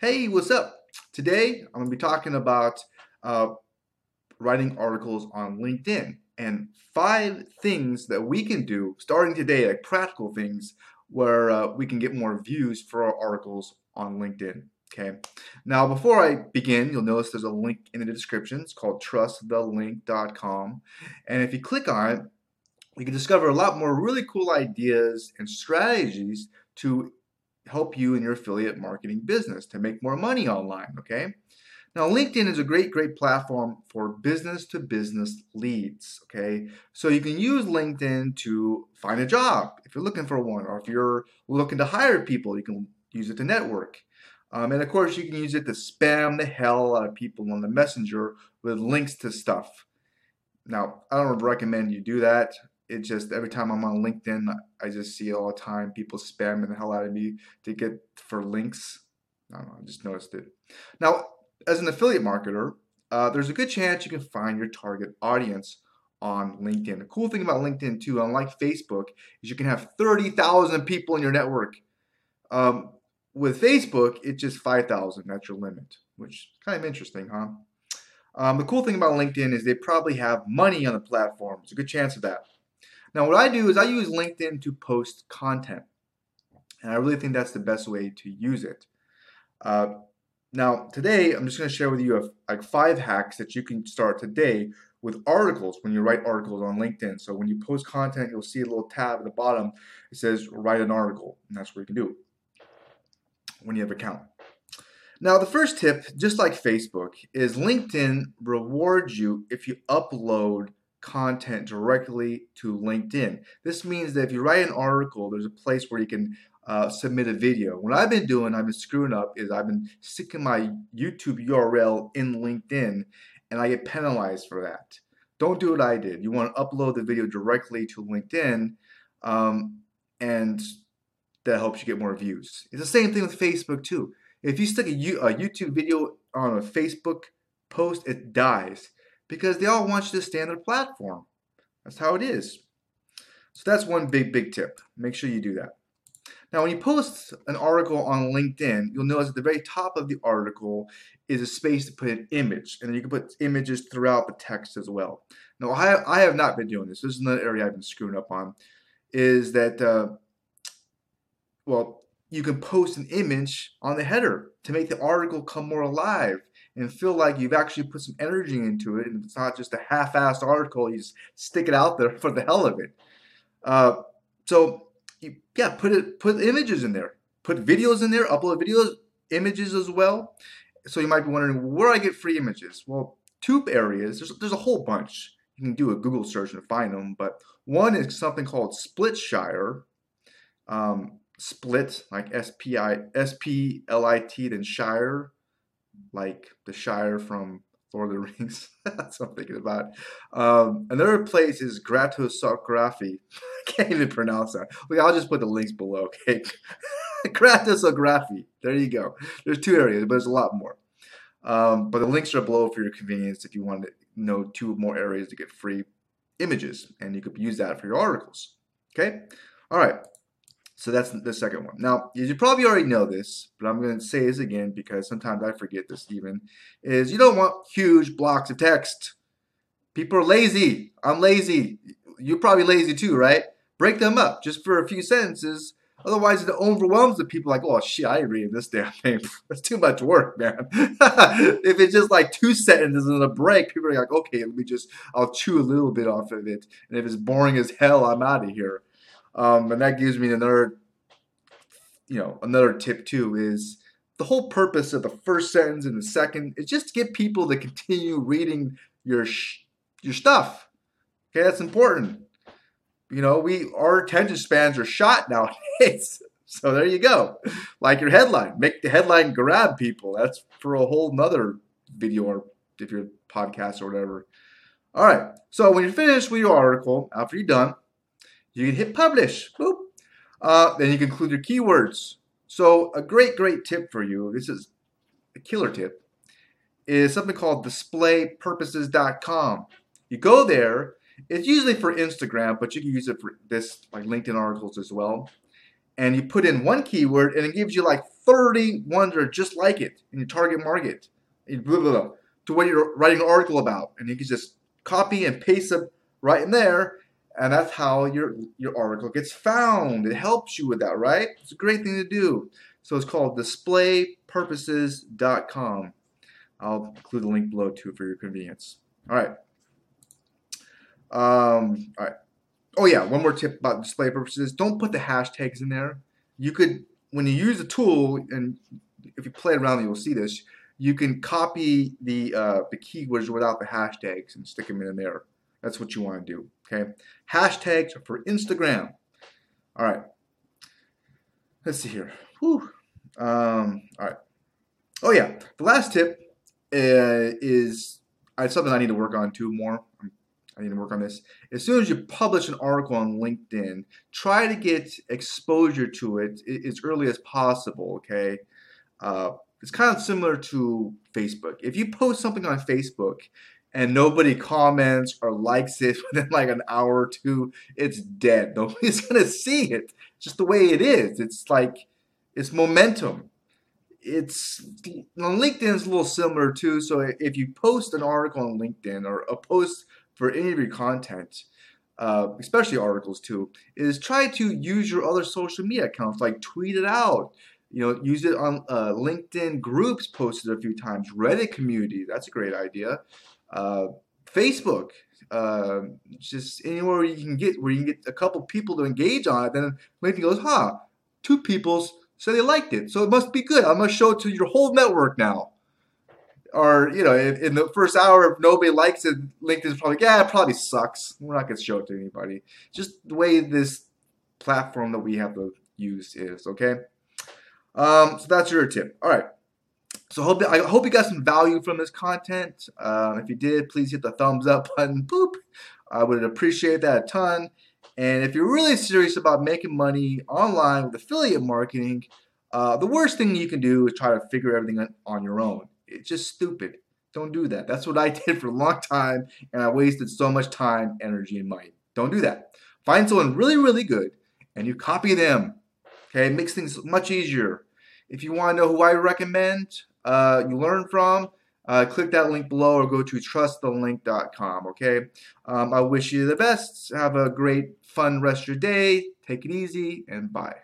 Hey, what's up? Today I'm going to be talking about uh, writing articles on LinkedIn and five things that we can do starting today, like practical things where uh, we can get more views for our articles on LinkedIn. Okay. Now, before I begin, you'll notice there's a link in the description. It's called trustthelink.com. And if you click on it, you can discover a lot more really cool ideas and strategies to help you in your affiliate marketing business to make more money online, okay? Now, LinkedIn is a great, great platform for business to business leads, okay? So you can use LinkedIn to find a job if you're looking for one, or if you're looking to hire people, you can use it to network. Um, and of course, you can use it to spam the hell out of people on the messenger with links to stuff. Now, I don't recommend you do that it just every time I'm on LinkedIn, I just see all the time. People spamming the hell out of me to get for links. I don't know. I just noticed it. Now, as an affiliate marketer, uh, there's a good chance you can find your target audience on LinkedIn. The cool thing about LinkedIn too, unlike Facebook, is you can have 30,000 people in your network. Um, with Facebook, it's just 5,000. That's your limit, which is kind of interesting, huh? Um, the cool thing about LinkedIn is they probably have money on the platform. There's a good chance of that. Now, what I do is I use LinkedIn to post content. And I really think that's the best way to use it. Uh, now, today, I'm just going to share with you a, like five hacks that you can start today with articles when you write articles on LinkedIn. So when you post content, you'll see a little tab at the bottom. It says write an article, and that's where you can do it when you have an account. Now, the first tip, just like Facebook, is LinkedIn rewards you if you upload content directly to LinkedIn. This means that if you write an article, there's a place where you can uh, submit a video. What I've been doing, I've been screwing up, is I've been sticking my YouTube URL in LinkedIn and I get penalized for that. Don't do what I did. You want to upload the video directly to LinkedIn um, and that helps you get more views. It's the same thing with Facebook too. If you stick a, U- a YouTube video on a Facebook post, it dies because they all want you to stay on their platform. That's how it is. So that's one big, big tip. Make sure you do that. Now, when you post an article on LinkedIn, you'll notice at the very top of the article is a space to put an image, and then you can put images throughout the text as well. Now, I, I have not been doing this. This is another area I've been screwing up on. Is that uh, well, you can post an image on the header to make the article come more alive and feel like you've actually put some energy into it and it's not just a half-assed article you just stick it out there for the hell of it. Uh, so you, yeah put it put images in there. Put videos in there upload videos images as well. So you might be wondering where i get free images? Well two areas there's, there's a whole bunch. You can do a google search and find them but one is something called splitshire. Um, split like s-p-i s-p-l-i-t then shire like the Shire from Lord of the Rings. That's what I'm thinking about. Um, another place is Gratosography. I can't even pronounce that. Look, I'll just put the links below. Okay, Gratosography. There you go. There's two areas, but there's a lot more. Um, but the links are below for your convenience if you want to know two more areas to get free images, and you could use that for your articles. Okay. All right. So that's the second one. Now, you probably already know this, but I'm going to say this again because sometimes I forget this even, is you don't want huge blocks of text. People are lazy. I'm lazy. You're probably lazy too, right? Break them up just for a few sentences. Otherwise, it overwhelms the people like, oh, shit, I reading this damn thing. That's too much work, man. if it's just like two sentences and a break, people are like, okay, let me just, I'll chew a little bit off of it. And if it's boring as hell, I'm out of here. Um, and that gives me another, you know, another tip too is the whole purpose of the first sentence and the second is just to get people to continue reading your sh- your stuff. Okay, that's important. You know, we our attention spans are shot nowadays. So there you go. Like your headline, make the headline grab people. That's for a whole nother video or if you're podcast or whatever. All right. So when you're finished with your article, after you're done, you can hit publish. Boop. Uh, then you can include your keywords. So a great, great tip for you, this is a killer tip, is something called displaypurposes.com. You go there, it's usually for Instagram, but you can use it for this, like LinkedIn articles as well. and you put in one keyword and it gives you like 30 ones that are just like it in your target market blah, blah, blah, to what you're writing an article about. And you can just copy and paste them right in there. And that's how your, your article gets found. It helps you with that, right? It's a great thing to do. So it's called displaypurposes.com. I'll include the link below too for your convenience. All right. Um, all right. Oh yeah, one more tip about display purposes. Don't put the hashtags in there. You could, when you use the tool, and if you play around, you'll see this. You can copy the uh, the keywords without the hashtags and stick them in there. That's what you want to do. Okay. Hashtags for Instagram. All right. Let's see here. Whew. Um, all right. Oh yeah. The last tip uh, is uh, something I need to work on too more. I need to work on this. As soon as you publish an article on LinkedIn, try to get exposure to it as early as possible. Okay, uh, it's kind of similar to Facebook. If you post something on Facebook and nobody comments or likes it within like an hour or two, it's dead. Nobody's gonna see it. Just the way it is. It's like it's momentum it's on LinkedIn is a little similar too. So if you post an article on LinkedIn or a post for any of your content, uh, especially articles too, is try to use your other social media accounts, like tweet it out. You know, use it on uh, LinkedIn groups, posted a few times. Reddit community, that's a great idea. Uh, Facebook, uh, just anywhere where you can get where you can get a couple people to engage on it. Then LinkedIn goes, huh, two people's so they liked it. So it must be good. I'm going to show it to your whole network now. Or, you know, in, in the first hour, if nobody likes it, LinkedIn's probably, yeah, it probably sucks. We're not going to show it to anybody. Just the way this platform that we have to use is, okay? Um, so that's your tip. All right. So hope I hope you got some value from this content. Uh, if you did, please hit the thumbs up button. Boop. I would appreciate that a ton. And if you're really serious about making money online with affiliate marketing, uh, the worst thing you can do is try to figure everything on your own. It's just stupid. Don't do that. That's what I did for a long time, and I wasted so much time, energy, and money. Don't do that. Find someone really, really good, and you copy them. Okay, it makes things much easier. If you want to know who I recommend, uh, you learn from, uh, click that link below or go to trustthelink.com. Okay. Um, I wish you the best. Have a great, fun rest of your day. Take it easy and bye.